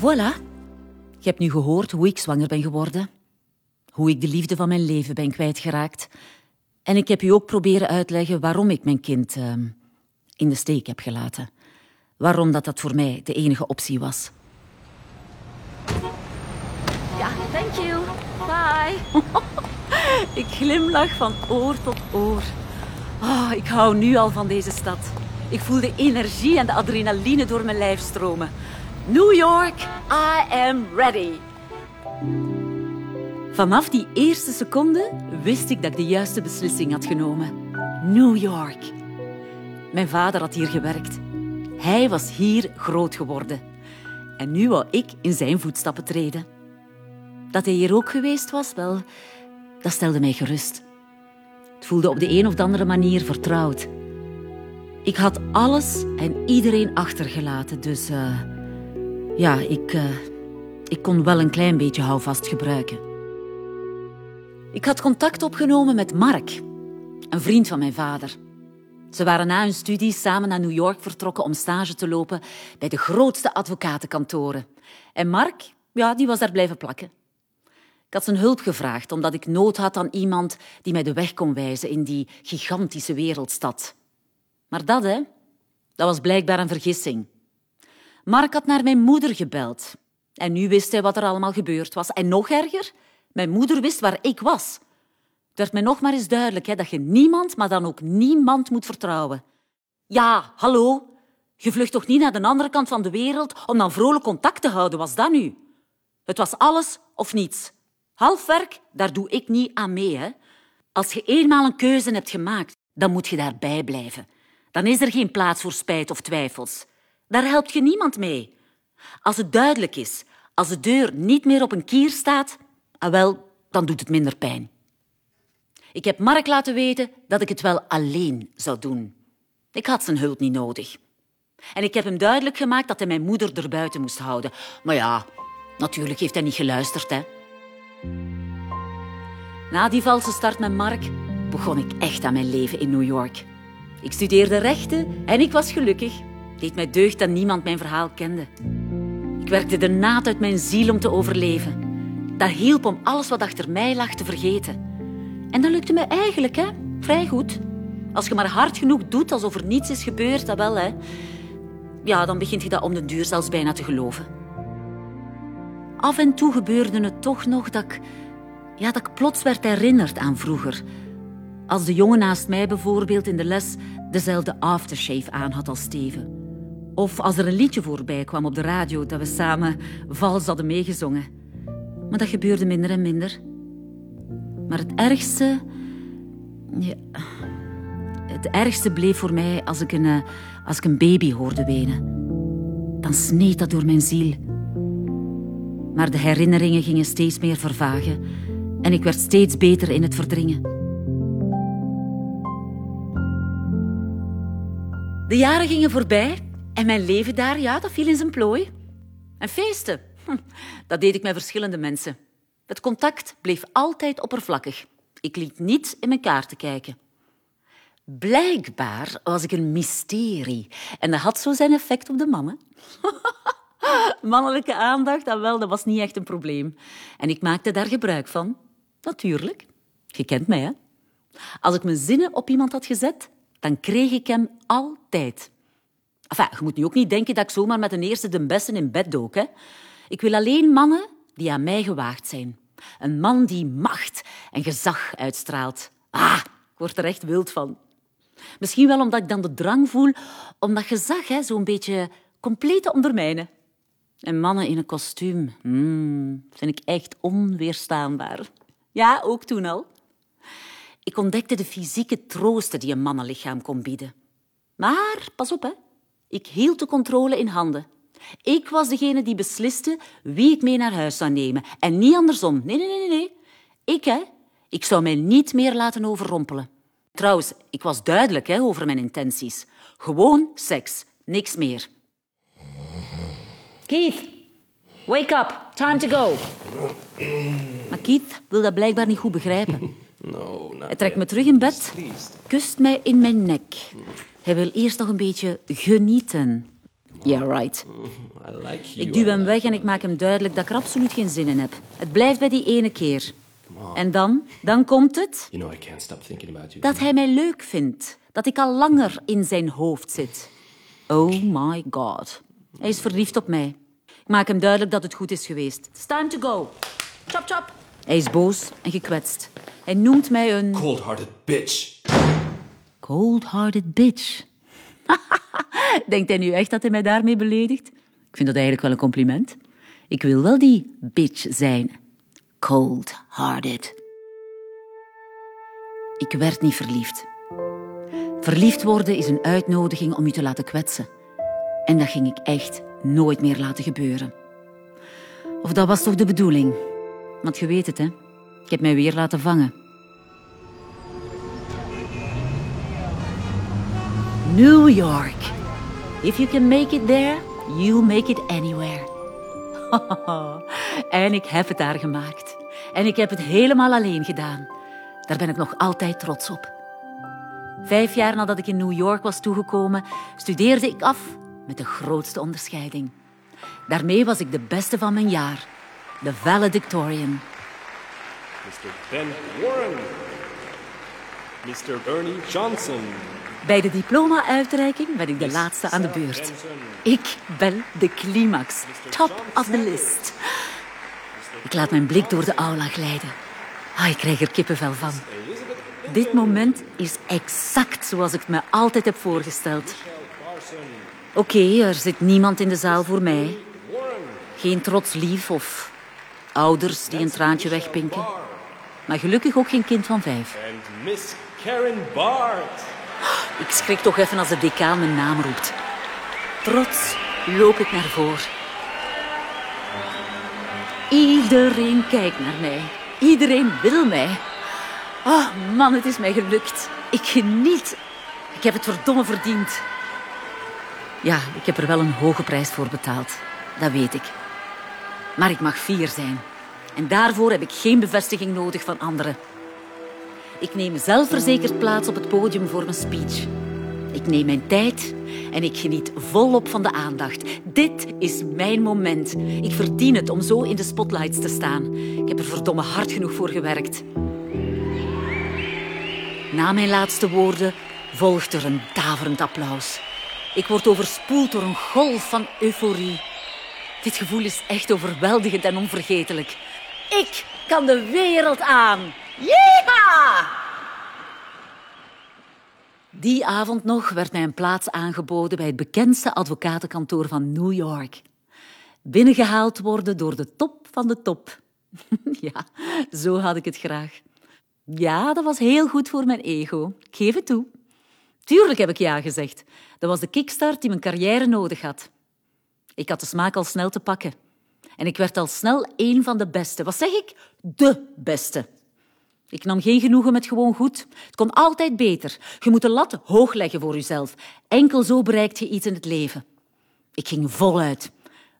Voilà. Je hebt nu gehoord hoe ik zwanger ben geworden. Hoe ik de liefde van mijn leven ben kwijtgeraakt. En ik heb u ook proberen uitleggen waarom ik mijn kind uh, in de steek heb gelaten. Waarom dat, dat voor mij de enige optie was. Ja, thank you. Bye. ik glimlach van oor tot oor. Oh, ik hou nu al van deze stad. Ik voel de energie en de adrenaline door mijn lijf stromen. New York, I am ready. Vanaf die eerste seconde wist ik dat ik de juiste beslissing had genomen. New York. Mijn vader had hier gewerkt. Hij was hier groot geworden. En nu wou ik in zijn voetstappen treden. Dat hij hier ook geweest was, wel, dat stelde mij gerust. Het voelde op de een of andere manier vertrouwd. Ik had alles en iedereen achtergelaten, dus uh, ja, ik, uh, ik kon wel een klein beetje houvast gebruiken. Ik had contact opgenomen met Mark, een vriend van mijn vader. Ze waren na hun studie samen naar New York vertrokken om stage te lopen bij de grootste advocatenkantoren. En Mark, ja, die was daar blijven plakken. Ik had zijn hulp gevraagd omdat ik nood had aan iemand die mij de weg kon wijzen in die gigantische wereldstad. Maar dat, hè, dat was blijkbaar een vergissing. Mark had naar mijn moeder gebeld. En nu wist hij wat er allemaal gebeurd was. En nog erger, mijn moeder wist waar ik was. Het werd mij nog maar eens duidelijk hè, dat je niemand, maar dan ook niemand moet vertrouwen. Ja, hallo. Je vlucht toch niet naar de andere kant van de wereld om dan vrolijk contact te houden, was dat nu? Het was alles of niets. Halfwerk, daar doe ik niet aan mee. Hè. Als je eenmaal een keuze hebt gemaakt, dan moet je daarbij blijven. Dan is er geen plaats voor spijt of twijfels. Daar helpt je niemand mee. Als het duidelijk is, als de deur niet meer op een kier staat, ah wel, dan doet het minder pijn. Ik heb Mark laten weten dat ik het wel alleen zou doen. Ik had zijn hulp niet nodig. En ik heb hem duidelijk gemaakt dat hij mijn moeder erbuiten moest houden. Maar ja, natuurlijk heeft hij niet geluisterd, hè. Na die valse start met Mark begon ik echt aan mijn leven in New York. Ik studeerde rechten en ik was gelukkig. Deed mij deugd dat niemand mijn verhaal kende. Ik werkte de naad uit mijn ziel om te overleven. Dat hielp om alles wat achter mij lag te vergeten. En dat lukte me eigenlijk hè? vrij goed. Als je maar hard genoeg doet alsof er niets is gebeurd, dat wel. Hè? Ja, dan begint je dat om de duur zelfs bijna te geloven. Af en toe gebeurde het toch nog dat ik, ja, dat ik plots werd herinnerd aan vroeger. Als de jongen naast mij bijvoorbeeld in de les dezelfde aftershave aan had als Steven. Of als er een liedje voorbij kwam op de radio dat we samen vals hadden meegezongen. Maar dat gebeurde minder en minder. Maar het ergste... Ja, het ergste bleef voor mij als ik, een, eh, als ik een baby hoorde wenen. Dan sneed dat door mijn ziel. Maar de herinneringen gingen steeds meer vervagen en ik werd steeds beter in het verdringen. De jaren gingen voorbij en mijn leven daar, ja, dat viel in zijn plooi. En feesten, hm, dat deed ik met verschillende mensen. Het contact bleef altijd oppervlakkig. Ik liet niet in mijn kaarten kijken. Blijkbaar was ik een mysterie en dat had zo zijn effect op de mannen. Mannelijke aandacht, dat wel, dat was niet echt een probleem. En ik maakte daar gebruik van. Natuurlijk. Je kent mij, hè? Als ik mijn zinnen op iemand had gezet, dan kreeg ik hem altijd. Enfin, je moet nu ook niet denken dat ik zomaar met een eerste de beste in bed dook. Hè? Ik wil alleen mannen die aan mij gewaagd zijn. Een man die macht en gezag uitstraalt. Ah, ik word er echt wild van. Misschien wel omdat ik dan de drang voel om dat gezag zo'n beetje compleet te ondermijnen. En mannen in een kostuum, hmm, vind ik echt onweerstaanbaar. Ja, ook toen al. Ik ontdekte de fysieke troosten die een mannenlichaam kon bieden. Maar, pas op, hè. Ik hield de controle in handen. Ik was degene die besliste wie ik mee naar huis zou nemen. En niet andersom. Nee, nee, nee, nee. Ik, hè. Ik zou mij niet meer laten overrompelen. Trouwens, ik was duidelijk hè, over mijn intenties. Gewoon seks. Niks meer. Keith, wake up. Time to go. Maar Keith wil dat blijkbaar niet goed begrijpen. No, Hij trekt me terug in bed, kust mij in mijn nek. Hij wil eerst nog een beetje genieten. Yeah, right. I like you. Ik duw hem weg en ik maak hem duidelijk dat ik er absoluut geen zin in heb. Het blijft bij die ene keer. En dan? Dan komt het You know I can't stop thinking about you. dat hij mij leuk vindt. Dat ik al langer in zijn hoofd zit. Oh my god. Hij is verliefd op mij. Ik maak hem duidelijk dat het goed is geweest. It's time to go. Chop, chop. Hij is boos en gekwetst. Hij noemt mij een Cold-hearted bitch. Cold-hearted bitch. Denkt hij nu echt dat hij mij daarmee beledigt? Ik vind dat eigenlijk wel een compliment. Ik wil wel die bitch zijn. Cold-hearted. Ik werd niet verliefd. Verliefd worden is een uitnodiging om je te laten kwetsen. En dat ging ik echt nooit meer laten gebeuren. Of dat was toch de bedoeling? Want je weet het, hè? Ik heb mij weer laten vangen. New York. If you can make it there, you'll make it anywhere. en ik heb het daar gemaakt. En ik heb het helemaal alleen gedaan. Daar ben ik nog altijd trots op. Vijf jaar nadat ik in New York was toegekomen, studeerde ik af met de grootste onderscheiding. Daarmee was ik de beste van mijn jaar, de valedictorian. Mr. Ben Warren. Mr. Bernie Johnson. Bij de diploma-uitreiking ben ik de laatste aan de beurt. Ik ben de climax, top of the list. Ik laat mijn blik door de aula glijden. Ah, ik krijg er kippenvel van. Dit moment is exact zoals ik het me altijd heb voorgesteld. Oké, er zit niemand in de zaal voor mij. Geen trots lief of ouders die een traantje wegpinken. Maar gelukkig ook geen kind van vijf. And Miss Karen Bart. Ik schrik toch even als de decaan mijn naam roept. Trots loop ik naar voren. Iedereen kijkt naar mij. Iedereen wil mij. Oh man, het is mij gelukt. Ik geniet. Ik heb het verdomme verdiend. Ja, ik heb er wel een hoge prijs voor betaald. Dat weet ik. Maar ik mag fier zijn. En daarvoor heb ik geen bevestiging nodig van anderen. Ik neem zelfverzekerd plaats op het podium voor mijn speech. Ik neem mijn tijd en ik geniet volop van de aandacht. Dit is mijn moment. Ik verdien het om zo in de spotlights te staan. Ik heb er verdomme hard genoeg voor gewerkt. Na mijn laatste woorden volgt er een daverend applaus. Ik word overspoeld door een golf van euforie. Dit gevoel is echt overweldigend en onvergetelijk. Ik kan de wereld aan. Die avond nog werd mij een plaats aangeboden bij het bekendste advocatenkantoor van New York. Binnengehaald worden door de top van de top. ja, zo had ik het graag. Ja, dat was heel goed voor mijn ego. Ik geef het toe. Tuurlijk heb ik ja gezegd. Dat was de kickstart die mijn carrière nodig had. Ik had de smaak al snel te pakken. En ik werd al snel een van de beste. Wat zeg ik? De beste. Ik nam geen genoegen met gewoon goed. Het kon altijd beter. Je moet de lat hoog leggen voor jezelf. Enkel zo bereikt je iets in het leven. Ik ging voluit.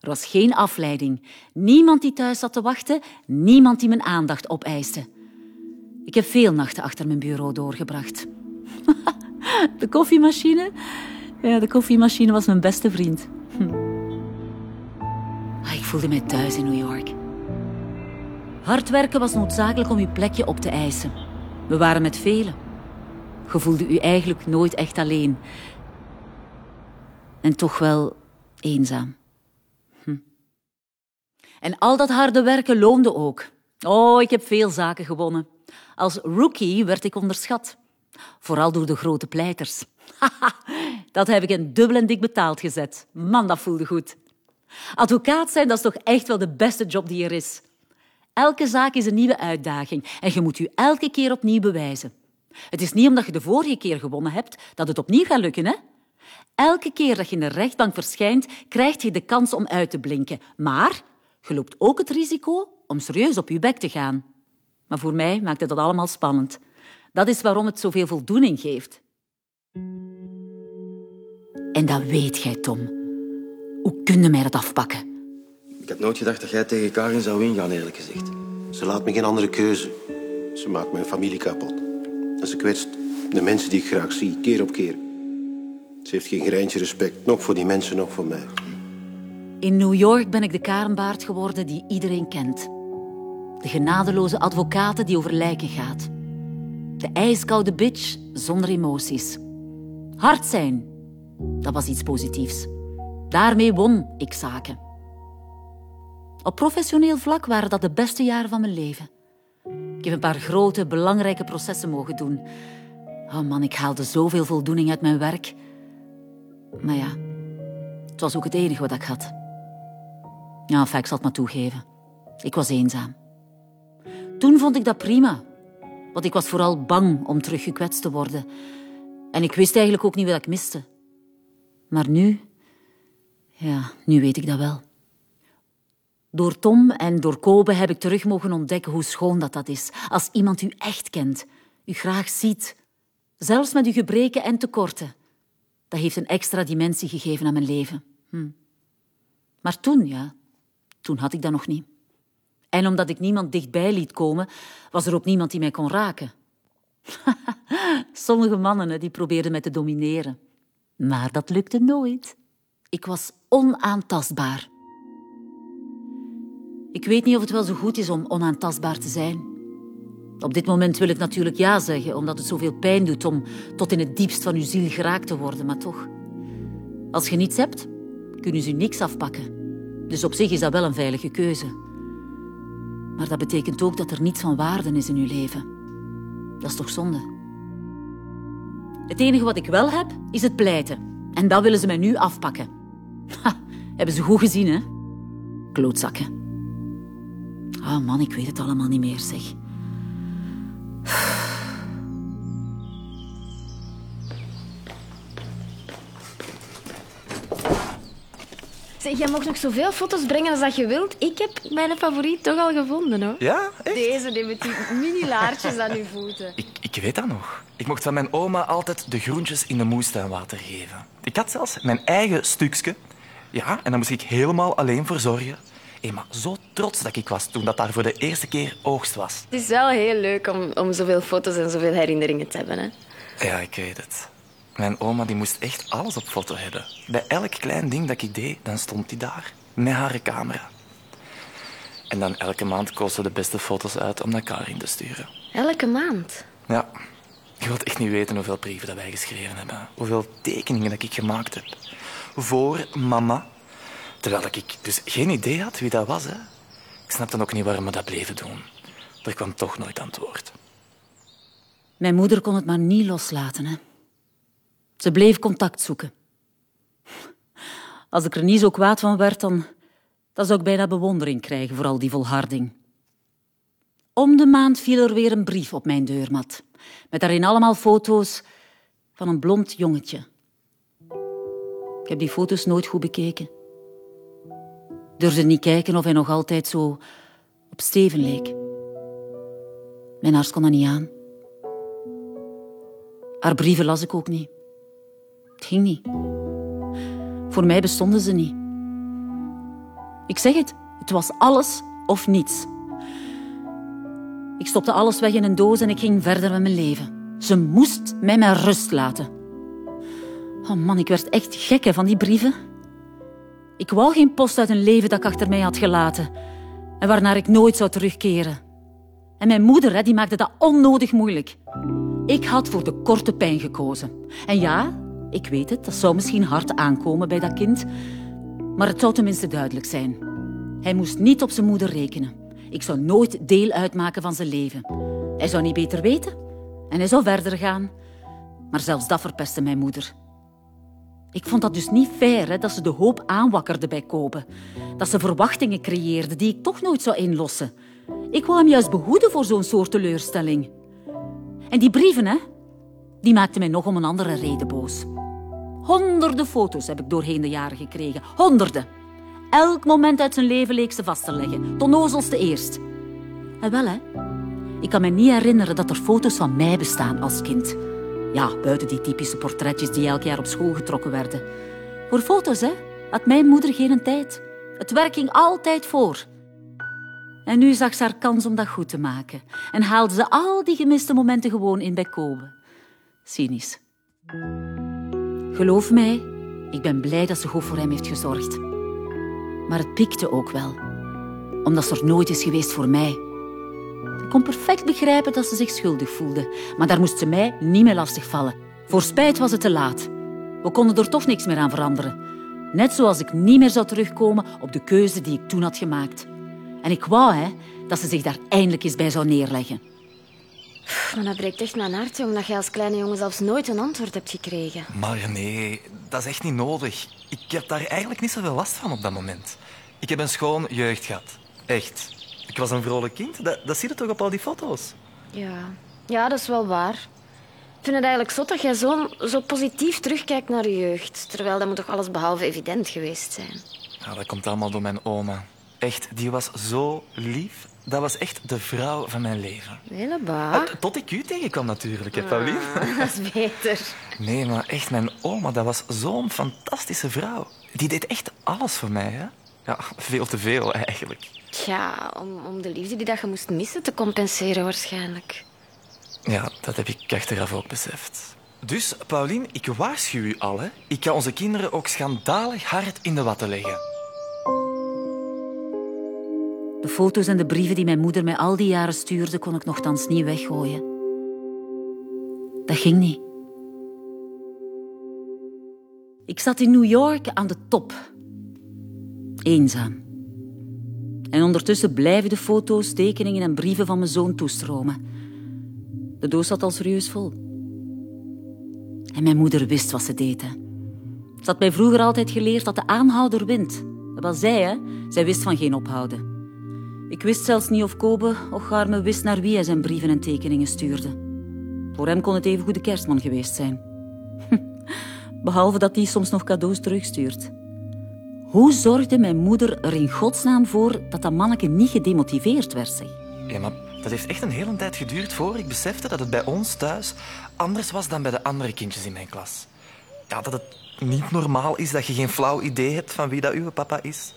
Er was geen afleiding. Niemand die thuis zat te wachten. Niemand die mijn aandacht opeiste. Ik heb veel nachten achter mijn bureau doorgebracht. De koffiemachine? Ja, de koffiemachine was mijn beste vriend. Hm. Ah, Ik voelde mij thuis in New York. Hard werken was noodzakelijk om uw plekje op te eisen. We waren met velen. Je voelde u eigenlijk nooit echt alleen. En toch wel eenzaam. Hm. En al dat harde werken loonde ook. Oh, ik heb veel zaken gewonnen. Als rookie werd ik onderschat. Vooral door de grote pleiters. Dat heb ik een dubbel en dik betaald gezet. Man, dat voelde goed. Advocaat zijn, dat is toch echt wel de beste job die er is. Elke zaak is een nieuwe uitdaging en je moet je elke keer opnieuw bewijzen. Het is niet omdat je de vorige keer gewonnen hebt dat het opnieuw gaat lukken, hè? Elke keer dat je in de rechtbank verschijnt, krijg je de kans om uit te blinken. Maar je loopt ook het risico om serieus op je bek te gaan. Maar voor mij maakte dat allemaal spannend. Dat is waarom het zoveel voldoening geeft. En dat weet jij, Tom. Hoe kun je mij dat afpakken? Ik had nooit gedacht dat jij tegen Karin zou ingaan, eerlijk gezegd. Ze laat me geen andere keuze. Ze maakt mijn familie kapot. En ze kwetst de mensen die ik graag zie, keer op keer. Ze heeft geen greintje respect, nog voor die mensen, nog voor mij. In New York ben ik de karenbaard geworden die iedereen kent. De genadeloze advocaat die over lijken gaat. De ijskoude bitch zonder emoties. Hard zijn, dat was iets positiefs. Daarmee won ik zaken. Op professioneel vlak waren dat de beste jaren van mijn leven. Ik heb een paar grote, belangrijke processen mogen doen. Oh man, ik haalde zoveel voldoening uit mijn werk. Maar ja, het was ook het enige wat ik had. Ja, enfin, ik zal het maar toegeven. Ik was eenzaam. Toen vond ik dat prima. Want ik was vooral bang om terug gekwetst te worden. En ik wist eigenlijk ook niet wat ik miste. Maar nu... Ja, nu weet ik dat wel. Door Tom en door Kobe heb ik terug mogen ontdekken hoe schoon dat, dat is. Als iemand u echt kent, u graag ziet. Zelfs met uw gebreken en tekorten. Dat heeft een extra dimensie gegeven aan mijn leven. Hm. Maar toen, ja, toen had ik dat nog niet. En omdat ik niemand dichtbij liet komen, was er ook niemand die mij kon raken. Sommige mannen die probeerden mij te domineren. Maar dat lukte nooit. Ik was onaantastbaar. Ik weet niet of het wel zo goed is om onaantastbaar te zijn. Op dit moment wil ik natuurlijk ja zeggen, omdat het zoveel pijn doet om tot in het diepst van uw ziel geraakt te worden, maar toch. Als je niets hebt, kunnen ze u niks afpakken. Dus op zich is dat wel een veilige keuze. Maar dat betekent ook dat er niets van waarde is in uw leven. Dat is toch zonde? Het enige wat ik wel heb, is het pleiten. En dat willen ze mij nu afpakken. Ha, hebben ze goed gezien, hè? Klootzakken. Ah oh man, ik weet het allemaal niet meer, zeg. Zeg, jij mag nog zoveel foto's brengen als dat je wilt. Ik heb mijn favoriet toch al gevonden, hoor. Ja, echt? Deze, die met die mini-laartjes aan uw voeten. Ik, ik weet dat nog. Ik mocht van mijn oma altijd de groentjes in de moestuin water geven. Ik had zelfs mijn eigen stukje. Ja, en daar moest ik helemaal alleen voor zorgen. Hey, maar zo trots dat ik was toen dat daar voor de eerste keer oogst was. Het is wel heel leuk om, om zoveel foto's en zoveel herinneringen te hebben, hè. Ja, ik weet het. Mijn oma die moest echt alles op foto hebben. Bij elk klein ding dat ik deed, dan stond die daar. Met haar camera. En dan elke maand koos ze de beste foto's uit om naar Karin te sturen. Elke maand? Ja. Je wilt echt niet weten hoeveel brieven dat wij geschreven hebben. Hoeveel tekeningen dat ik gemaakt heb. Voor mama. Terwijl ik dus geen idee had wie dat was. Hè. Ik snapte ook niet waarom we dat bleven doen. Er kwam toch nooit antwoord. Mijn moeder kon het maar niet loslaten. Hè. Ze bleef contact zoeken. Als ik er niet zo kwaad van werd, dan, dan zou ik bijna bewondering krijgen voor al die volharding. Om de maand viel er weer een brief op mijn deurmat, met daarin allemaal foto's van een blond jongetje. Ik heb die foto's nooit goed bekeken. Durfde niet kijken of hij nog altijd zo op Steven leek. Mijn hart kon dat niet aan. Haar brieven las ik ook niet. Het ging niet. Voor mij bestonden ze niet. Ik zeg het, het was alles of niets. Ik stopte alles weg in een doos en ik ging verder met mijn leven. Ze moest mij met rust laten. Oh man, ik werd echt gek van die brieven. Ik wou geen post uit een leven dat ik achter mij had gelaten en waarnaar ik nooit zou terugkeren. En mijn moeder die maakte dat onnodig moeilijk. Ik had voor de korte pijn gekozen. En ja, ik weet het, dat zou misschien hard aankomen bij dat kind, maar het zou tenminste duidelijk zijn. Hij moest niet op zijn moeder rekenen. Ik zou nooit deel uitmaken van zijn leven. Hij zou niet beter weten en hij zou verder gaan. Maar zelfs dat verpestte mijn moeder. Ik vond dat dus niet fair hè, dat ze de hoop aanwakkerde bij Kobe. Dat ze verwachtingen creëerde die ik toch nooit zou inlossen. Ik wou hem juist behoeden voor zo'n soort teleurstelling. En die brieven, hè, die maakten mij nog om een andere reden boos. Honderden foto's heb ik doorheen de jaren gekregen. Honderden. Elk moment uit zijn leven leek ze vast te leggen. Tot nozelste eerst. En wel, hè. Ik kan me niet herinneren dat er foto's van mij bestaan als kind. Ja, buiten die typische portretjes die elk jaar op school getrokken werden. Voor foto's, hè, had mijn moeder geen tijd. Het werk ging altijd voor. En nu zag ze haar kans om dat goed te maken. En haalde ze al die gemiste momenten gewoon in bij Kobe. Cynisch. Geloof mij, ik ben blij dat ze goed voor hem heeft gezorgd. Maar het pikte ook wel. Omdat ze er nooit is geweest voor mij. Ik kon perfect begrijpen dat ze zich schuldig voelde. Maar daar moest ze mij niet meer lastigvallen. Voor spijt was het te laat. We konden er toch niks meer aan veranderen. Net zoals ik niet meer zou terugkomen op de keuze die ik toen had gemaakt. En ik wou hè, dat ze zich daar eindelijk eens bij zou neerleggen. Maar dat breekt echt mijn hart, omdat jij als kleine jongen zelfs nooit een antwoord hebt gekregen. Maar nee, dat is echt niet nodig. Ik heb daar eigenlijk niet zoveel last van op dat moment. Ik heb een schoon jeugd gehad. Echt. Ik was een vrolijk kind. Dat, dat zie je toch op al die foto's? Ja. ja, dat is wel waar. Ik vind het eigenlijk zot dat jij zo, zo positief terugkijkt naar je jeugd. Terwijl dat moet toch alles behalve evident geweest zijn. Ja, dat komt allemaal door mijn oma. Echt, die was zo lief. Dat was echt de vrouw van mijn leven. Hele ba. Ah, Tot ik u tegenkwam natuurlijk, hè, Pauline? Ah, dat is beter. Nee, maar echt, mijn oma, dat was zo'n fantastische vrouw. Die deed echt alles voor mij, hè? Ja, veel te veel eigenlijk. Ja, om, om de liefde die dat je moest missen te compenseren waarschijnlijk. Ja, dat heb ik achteraf ook beseft. Dus, Pauline, ik waarschuw u al, hè. Ik ga onze kinderen ook schandalig hard in de watten leggen. De foto's en de brieven die mijn moeder mij al die jaren stuurde, kon ik nogthans niet weggooien. Dat ging niet. Ik zat in New York aan de top. Eenzaam. En ondertussen blijven de foto's, tekeningen en brieven van mijn zoon toestromen. De doos zat al serieus vol. En mijn moeder wist wat ze deed. Ze had mij vroeger altijd geleerd dat de aanhouder wint. Dat was zij, hè. Zij wist van geen ophouden. Ik wist zelfs niet of Kobe of wist naar wie hij zijn brieven en tekeningen stuurde. Voor hem kon het even goede kerstman geweest zijn. Behalve dat hij soms nog cadeaus terugstuurt. Hoe zorgde mijn moeder er in godsnaam voor dat dat manneke niet gedemotiveerd werd? Zeg? Ja, maar dat heeft echt een hele tijd geduurd voor ik besefte dat het bij ons thuis anders was dan bij de andere kindjes in mijn klas. Ja, dat het niet normaal is dat je geen flauw idee hebt van wie dat uw papa is.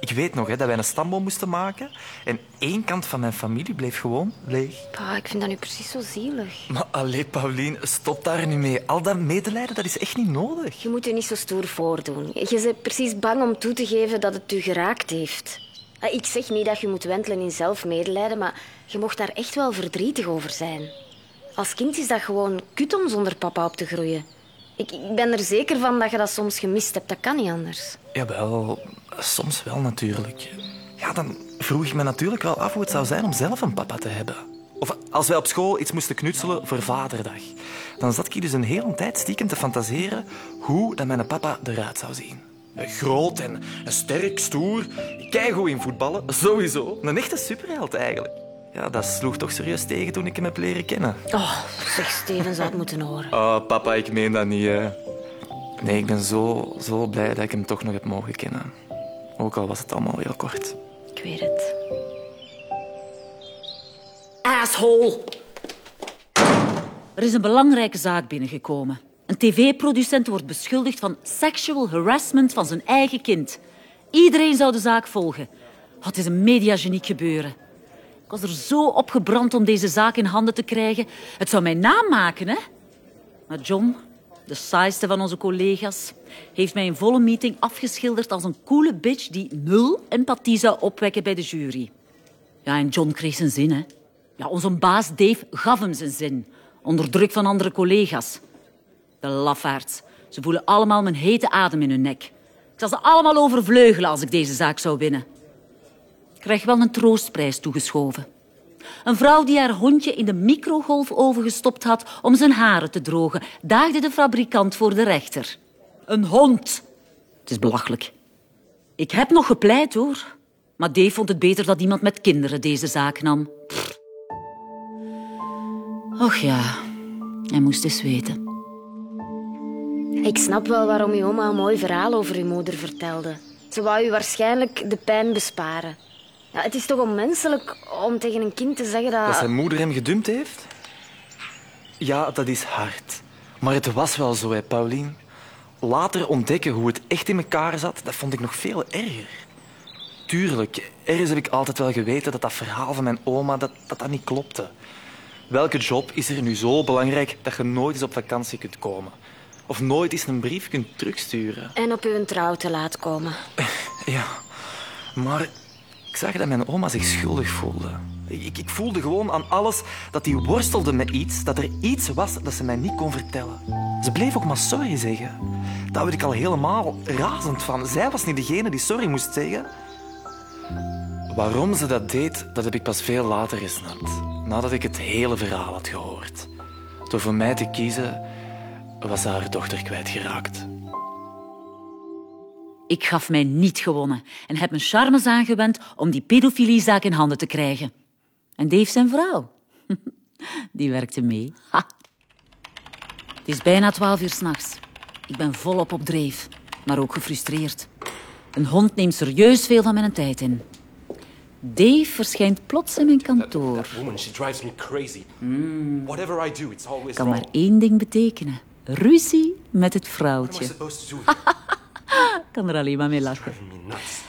Ik weet nog hè, dat wij een stamboom moesten maken en één kant van mijn familie bleef gewoon leeg. Pa, ik vind dat nu precies zo zielig. Maar allee, Paulien, stop daar nu mee. Al dat medelijden, dat is echt niet nodig. Je moet je niet zo stoer voordoen. Je bent precies bang om toe te geven dat het u geraakt heeft. Ah, Ik zeg niet dat je moet wentelen in zelfmedelijden, maar je mocht daar echt wel verdrietig over zijn. Als kind is dat gewoon kut om zonder papa op te groeien. Ik, ik ben er zeker van dat je dat soms gemist hebt. Dat kan niet anders. Jawel, soms wel natuurlijk. Ja, dan vroeg ik me natuurlijk wel af hoe het zou zijn om zelf een papa te hebben. Of als wij op school iets moesten knutselen voor Vaderdag. Dan zat ik dus een hele tijd stiekem te fantaseren hoe dat mijn papa eruit zou zien. Groot en sterk, stoer, keigoed in voetballen, sowieso. Een echte superheld eigenlijk. Ja, dat sloeg toch serieus tegen toen ik hem heb leren kennen. Oh, zeg, Steven zou het moeten horen. Oh, papa, ik meen dat niet, hè. Nee, ik ben zo, zo blij dat ik hem toch nog heb mogen kennen. Ook al was het allemaal heel kort. Ik weet het. Asshole! Er is een belangrijke zaak binnengekomen. Een tv-producent wordt beschuldigd van sexual harassment van zijn eigen kind. Iedereen zou de zaak volgen. Wat is een mediageniek gebeuren. Ik was er zo opgebrand om deze zaak in handen te krijgen. Het zou mijn naam maken, hè? Maar John, de saaiste van onze collega's, heeft mij in volle meeting afgeschilderd als een coole bitch die nul empathie zou opwekken bij de jury. Ja, en John kreeg zijn zin, hè. Ja, onze baas Dave gaf hem zijn zin. Onder druk van andere collega's. De lafaards. Ze voelen allemaal mijn hete adem in hun nek. Ik zal ze allemaal overvleugelen als ik deze zaak zou winnen. Ik krijg wel een troostprijs toegeschoven. Een vrouw die haar hondje in de microgolfoven gestopt had om zijn haren te drogen, daagde de fabrikant voor de rechter. Een hond. Het is belachelijk. Ik heb nog gepleit, hoor. Maar Dave vond het beter dat iemand met kinderen deze zaak nam. Och ja, hij moest eens weten. Ik snap wel waarom je oma een mooi verhaal over je moeder vertelde. Ze wou je waarschijnlijk de pijn besparen. Ja, het is toch onmenselijk om tegen een kind te zeggen dat... Dat zijn moeder hem gedumpt heeft? Ja, dat is hard. Maar het was wel zo, hè, Paulien. Later ontdekken hoe het echt in elkaar zat, dat vond ik nog veel erger. Tuurlijk, ergens heb ik altijd wel geweten dat dat verhaal van mijn oma dat, dat, dat niet klopte. Welke job is er nu zo belangrijk dat je nooit eens op vakantie kunt komen? Of nooit eens een brief kunt terugsturen? En op uw trouw te laat komen. Ja, Maar ik zag dat mijn oma zich schuldig voelde. Ik, ik voelde gewoon aan alles dat die worstelde met iets, dat er iets was dat ze mij niet kon vertellen. Ze bleef ook maar sorry zeggen. Daar werd ik al helemaal razend van. Zij was niet degene die sorry moest zeggen. Waarom ze dat deed, dat heb ik pas veel later gesnapt. Nadat ik het hele verhaal had gehoord. Door voor mij te kiezen, was ze haar dochter kwijtgeraakt. Ik gaf mij niet gewonnen en heb mijn charmes aangewend om die pedofiliezaak in handen te krijgen. En Dave zijn vrouw. Die werkte mee. Ha. Het is bijna twaalf uur s'nachts. Ik ben volop op dreef, maar ook gefrustreerd. Een hond neemt serieus veel van mijn tijd in. Dave verschijnt plots in mijn kantoor. That woman, she drives me crazy. Whatever I do, it's always Kan wrong. maar één ding betekenen. Ruzie met het What am I vrouwtje. supposed to do? Ik kan er alleen maar mee lachen.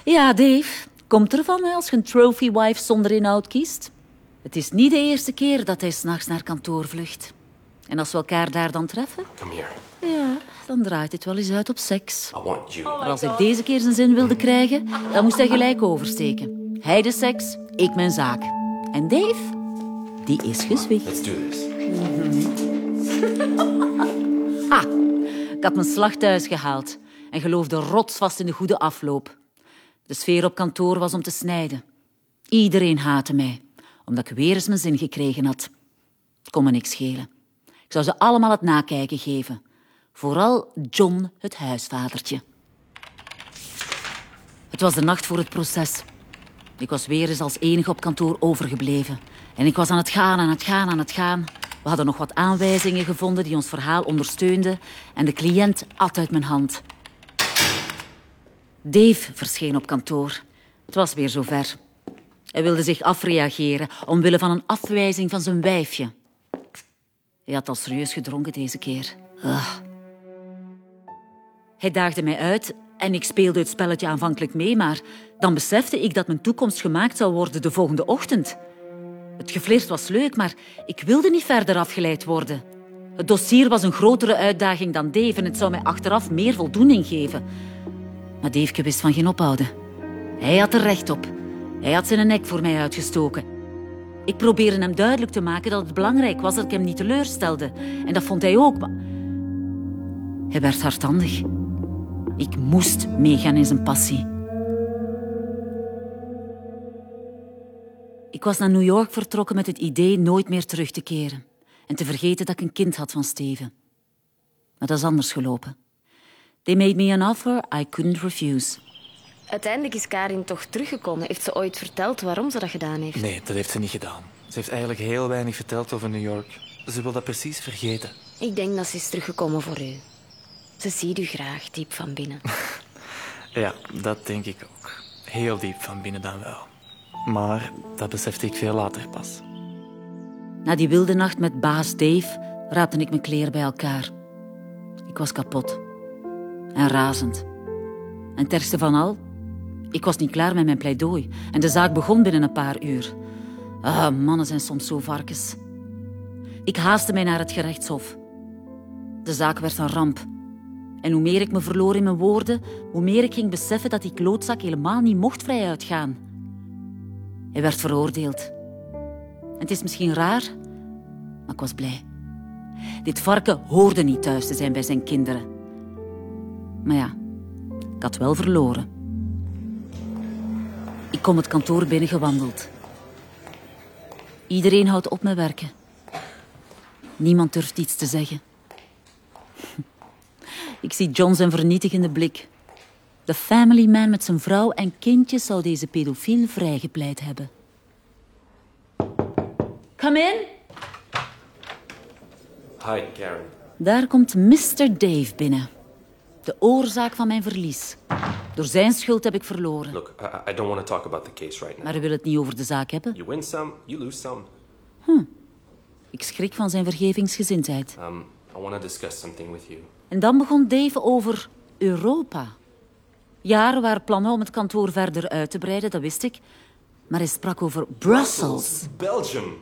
Ja, Dave. Komt ervan hè, als je een trophy wife zonder inhoud kiest. Het is niet de eerste keer dat hij s'nachts naar kantoor vlucht. En als we elkaar daar dan treffen, ja, dan draait het wel eens uit op seks. I want you. Maar als ik deze keer zijn zin wilde krijgen, dan moest hij gelijk oversteken. Hij de seks, ik mijn zaak. En Dave, die is gezwicht. Let's do this. Ik had mijn slag thuis gehaald en geloofde rotsvast in de goede afloop. De sfeer op kantoor was om te snijden. Iedereen haatte mij, omdat ik weer eens mijn zin gekregen had. Het kon me niks schelen. Ik zou ze allemaal het nakijken geven. Vooral John, het huisvadertje. Het was de nacht voor het proces. Ik was weer eens als enige op kantoor overgebleven. En ik was aan het gaan, aan het gaan, aan het gaan. We hadden nog wat aanwijzingen gevonden die ons verhaal ondersteunden. En de cliënt at uit mijn hand. Dave verscheen op kantoor. Het was weer zover. Hij wilde zich afreageren omwille van een afwijzing van zijn wijfje. Hij had al serieus gedronken deze keer. Hij daagde mij uit en ik speelde het spelletje aanvankelijk mee, maar dan besefte ik dat mijn toekomst gemaakt zou worden de volgende ochtend. Het geflirt was leuk, maar ik wilde niet verder afgeleid worden. Het dossier was een grotere uitdaging dan Dave en het zou mij achteraf meer voldoening geven. Maar Dave wist van geen ophouden. Hij had er recht op. Hij had zijn nek voor mij uitgestoken. Ik probeerde hem duidelijk te maken dat het belangrijk was dat ik hem niet teleurstelde. En dat vond hij ook, maar... Hij werd hardhandig. Ik moest meegaan in zijn passie. Ik was naar New York vertrokken met het idee nooit meer terug te keren en te vergeten dat ik een kind had van Steven. Maar dat is anders gelopen. They made me an offer I couldn't refuse. Uiteindelijk is Karin toch teruggekomen. Heeft ze ooit verteld waarom ze dat gedaan heeft? Nee, dat heeft ze niet gedaan. Ze heeft eigenlijk heel weinig verteld over New York. Ze wil dat precies vergeten. Ik denk dat ze is teruggekomen voor u. Ze ziet u graag, diep van binnen. Ja, dat denk ik ook. Heel diep van binnen dan wel. Maar dat besefte ik veel later pas. Na die wilde nacht met baas Dave raapte ik mijn kleren bij elkaar. Ik was kapot. En razend. En het ergste van al, ik was niet klaar met mijn pleidooi. En de zaak begon binnen een paar uur. Ah, mannen zijn soms zo varkens. Ik haastte mij naar het gerechtshof. De zaak werd een ramp. En hoe meer ik me verloor in mijn woorden, hoe meer ik ging beseffen dat die klootzak helemaal niet mocht vrij uitgaan. Hij werd veroordeeld. En het is misschien raar, maar ik was blij. Dit varken hoorde niet thuis te zijn bij zijn kinderen. Maar ja, ik had wel verloren. Ik kom het kantoor binnengewandeld. Iedereen houdt op met werken. Niemand durft iets te zeggen. Ik zie John zijn vernietigende blik. De family man met zijn vrouw en kindjes zou deze pedofiel vrijgepleit hebben. Come in. Hi, Karen. Daar komt Mr. Dave binnen. De oorzaak van mijn verlies. Door zijn schuld heb ik verloren. Look, I, I don't want to talk about the case right now. Maar hij wil het niet over de zaak hebben. You win some, you lose some. Ik schrik van zijn vergevingsgezindheid. Um, I want to discuss something with you. En dan begon Dave over Europa. Ja, er waren plannen om het kantoor verder uit te breiden, dat wist ik. Maar hij sprak over Brussels. Belgium.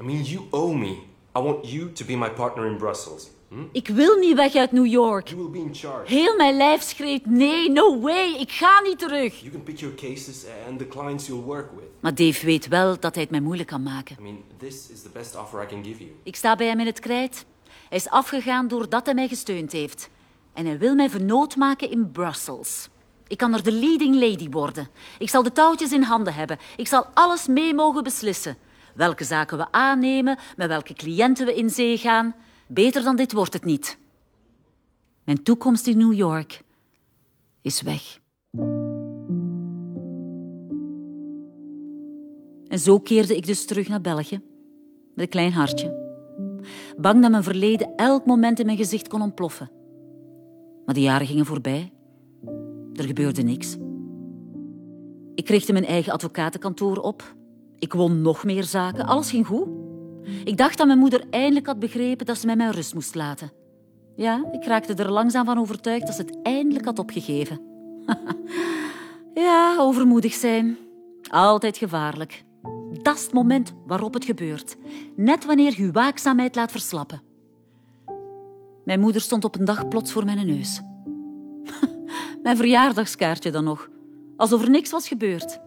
I mean, you owe me. I want you to be my partner in Brussels. Ik wil niet weg uit New York. You will be in charge. Heel mijn lijf schreeuwt nee, no way, ik ga niet terug. You can pick your cases and the clients you'll work with. Maar Dave weet wel dat hij het mij moeilijk kan maken. I mean, this is the best offer I can give you. Ik sta bij hem in het krijt. Hij is afgegaan doordat hij mij gesteund heeft. En hij wil mij vernoot maken in Brussels. Ik kan er de leading lady worden. Ik zal de touwtjes in handen hebben. Ik zal alles mee mogen beslissen. Welke zaken we aannemen, met welke cliënten we in zee gaan. Beter dan dit wordt het niet. Mijn toekomst in New York is weg. En zo keerde ik dus terug naar België, met een klein hartje. Bang dat mijn verleden elk moment in mijn gezicht kon ontploffen. Maar de jaren gingen voorbij. Er gebeurde niks. Ik richtte mijn eigen advocatenkantoor op. Ik won nog meer zaken. Alles ging goed. Ik dacht dat mijn moeder eindelijk had begrepen dat ze mij mijn rust moest laten. Ja, ik raakte er langzaam van overtuigd dat ze het eindelijk had opgegeven. ja, overmoedig zijn. Altijd gevaarlijk. Dat is het moment waarop het gebeurt. Net wanneer je uw waakzaamheid laat verslappen. Mijn moeder stond op een dag plots voor mijn neus. mijn verjaardagskaartje dan nog. Alsof er niks was gebeurd.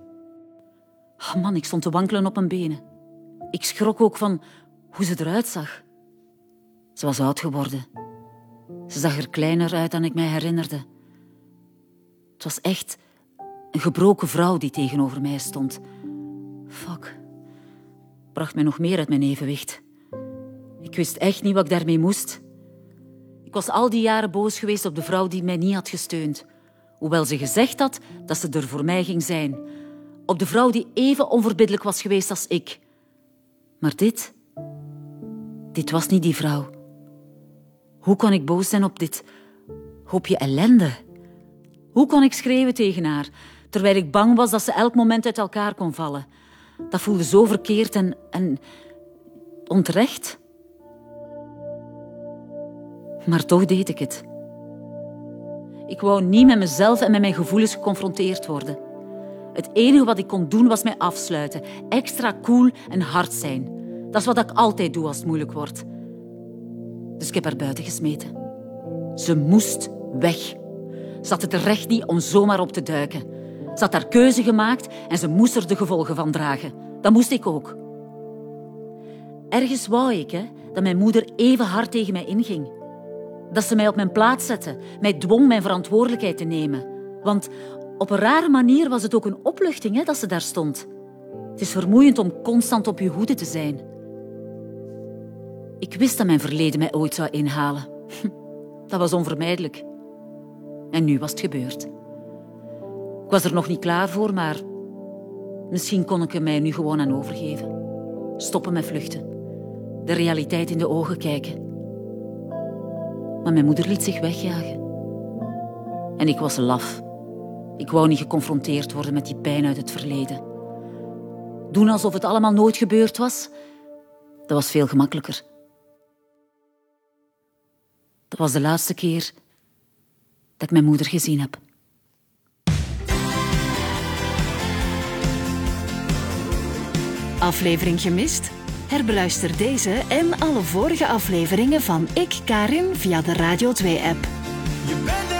Oh man, ik stond te wankelen op mijn benen. Ik schrok ook van hoe ze eruit zag. Ze was oud geworden. Ze zag er kleiner uit dan ik mij herinnerde. Het was echt een gebroken vrouw die tegenover mij stond. Fuck. Bracht mij nog meer uit mijn evenwicht. Ik wist echt niet wat ik daarmee moest. Ik was al die jaren boos geweest op de vrouw die mij niet had gesteund. Hoewel ze gezegd had dat ze er voor mij ging zijn. Op de vrouw die even onverbiddelijk was geweest als ik. Maar dit... Dit was niet die vrouw. Hoe kon ik boos zijn op dit hoopje ellende? Hoe kon ik schreeuwen tegen haar, terwijl ik bang was dat ze elk moment uit elkaar kon vallen? Dat voelde zo verkeerd en, en onterecht. Maar toch deed ik het. Ik wou niet met mezelf en met mijn gevoelens geconfronteerd worden. Het enige wat ik kon doen was mij afsluiten, extra cool en hard zijn. Dat is wat ik altijd doe als het moeilijk wordt. Dus ik heb haar buiten gesmeten. Ze moest weg. Ze had het recht niet om zomaar op te duiken. Ze had haar keuze gemaakt en ze moest er de gevolgen van dragen. Dat moest ik ook. Ergens wou ik hè, dat mijn moeder even hard tegen mij inging. Dat ze mij op mijn plaats zette, mij dwong mijn verantwoordelijkheid te nemen. Want op een rare manier was het ook een opluchting hè, dat ze daar stond. Het is vermoeiend om constant op je hoede te zijn. Ik wist dat mijn verleden mij ooit zou inhalen. Dat was onvermijdelijk. En nu was het gebeurd. Ik was er nog niet klaar voor, maar misschien kon ik er mij nu gewoon aan overgeven. Stoppen met vluchten. De realiteit in de ogen kijken. Maar mijn moeder liet zich wegjagen. En ik was laf. Ik wou niet geconfronteerd worden met die pijn uit het verleden. Doen alsof het allemaal nooit gebeurd was, dat was veel gemakkelijker. Dat was de laatste keer dat ik mijn moeder gezien heb. Aflevering gemist? Herbeluister deze en alle vorige afleveringen van Ik Karin via de Radio 2-app. Je bent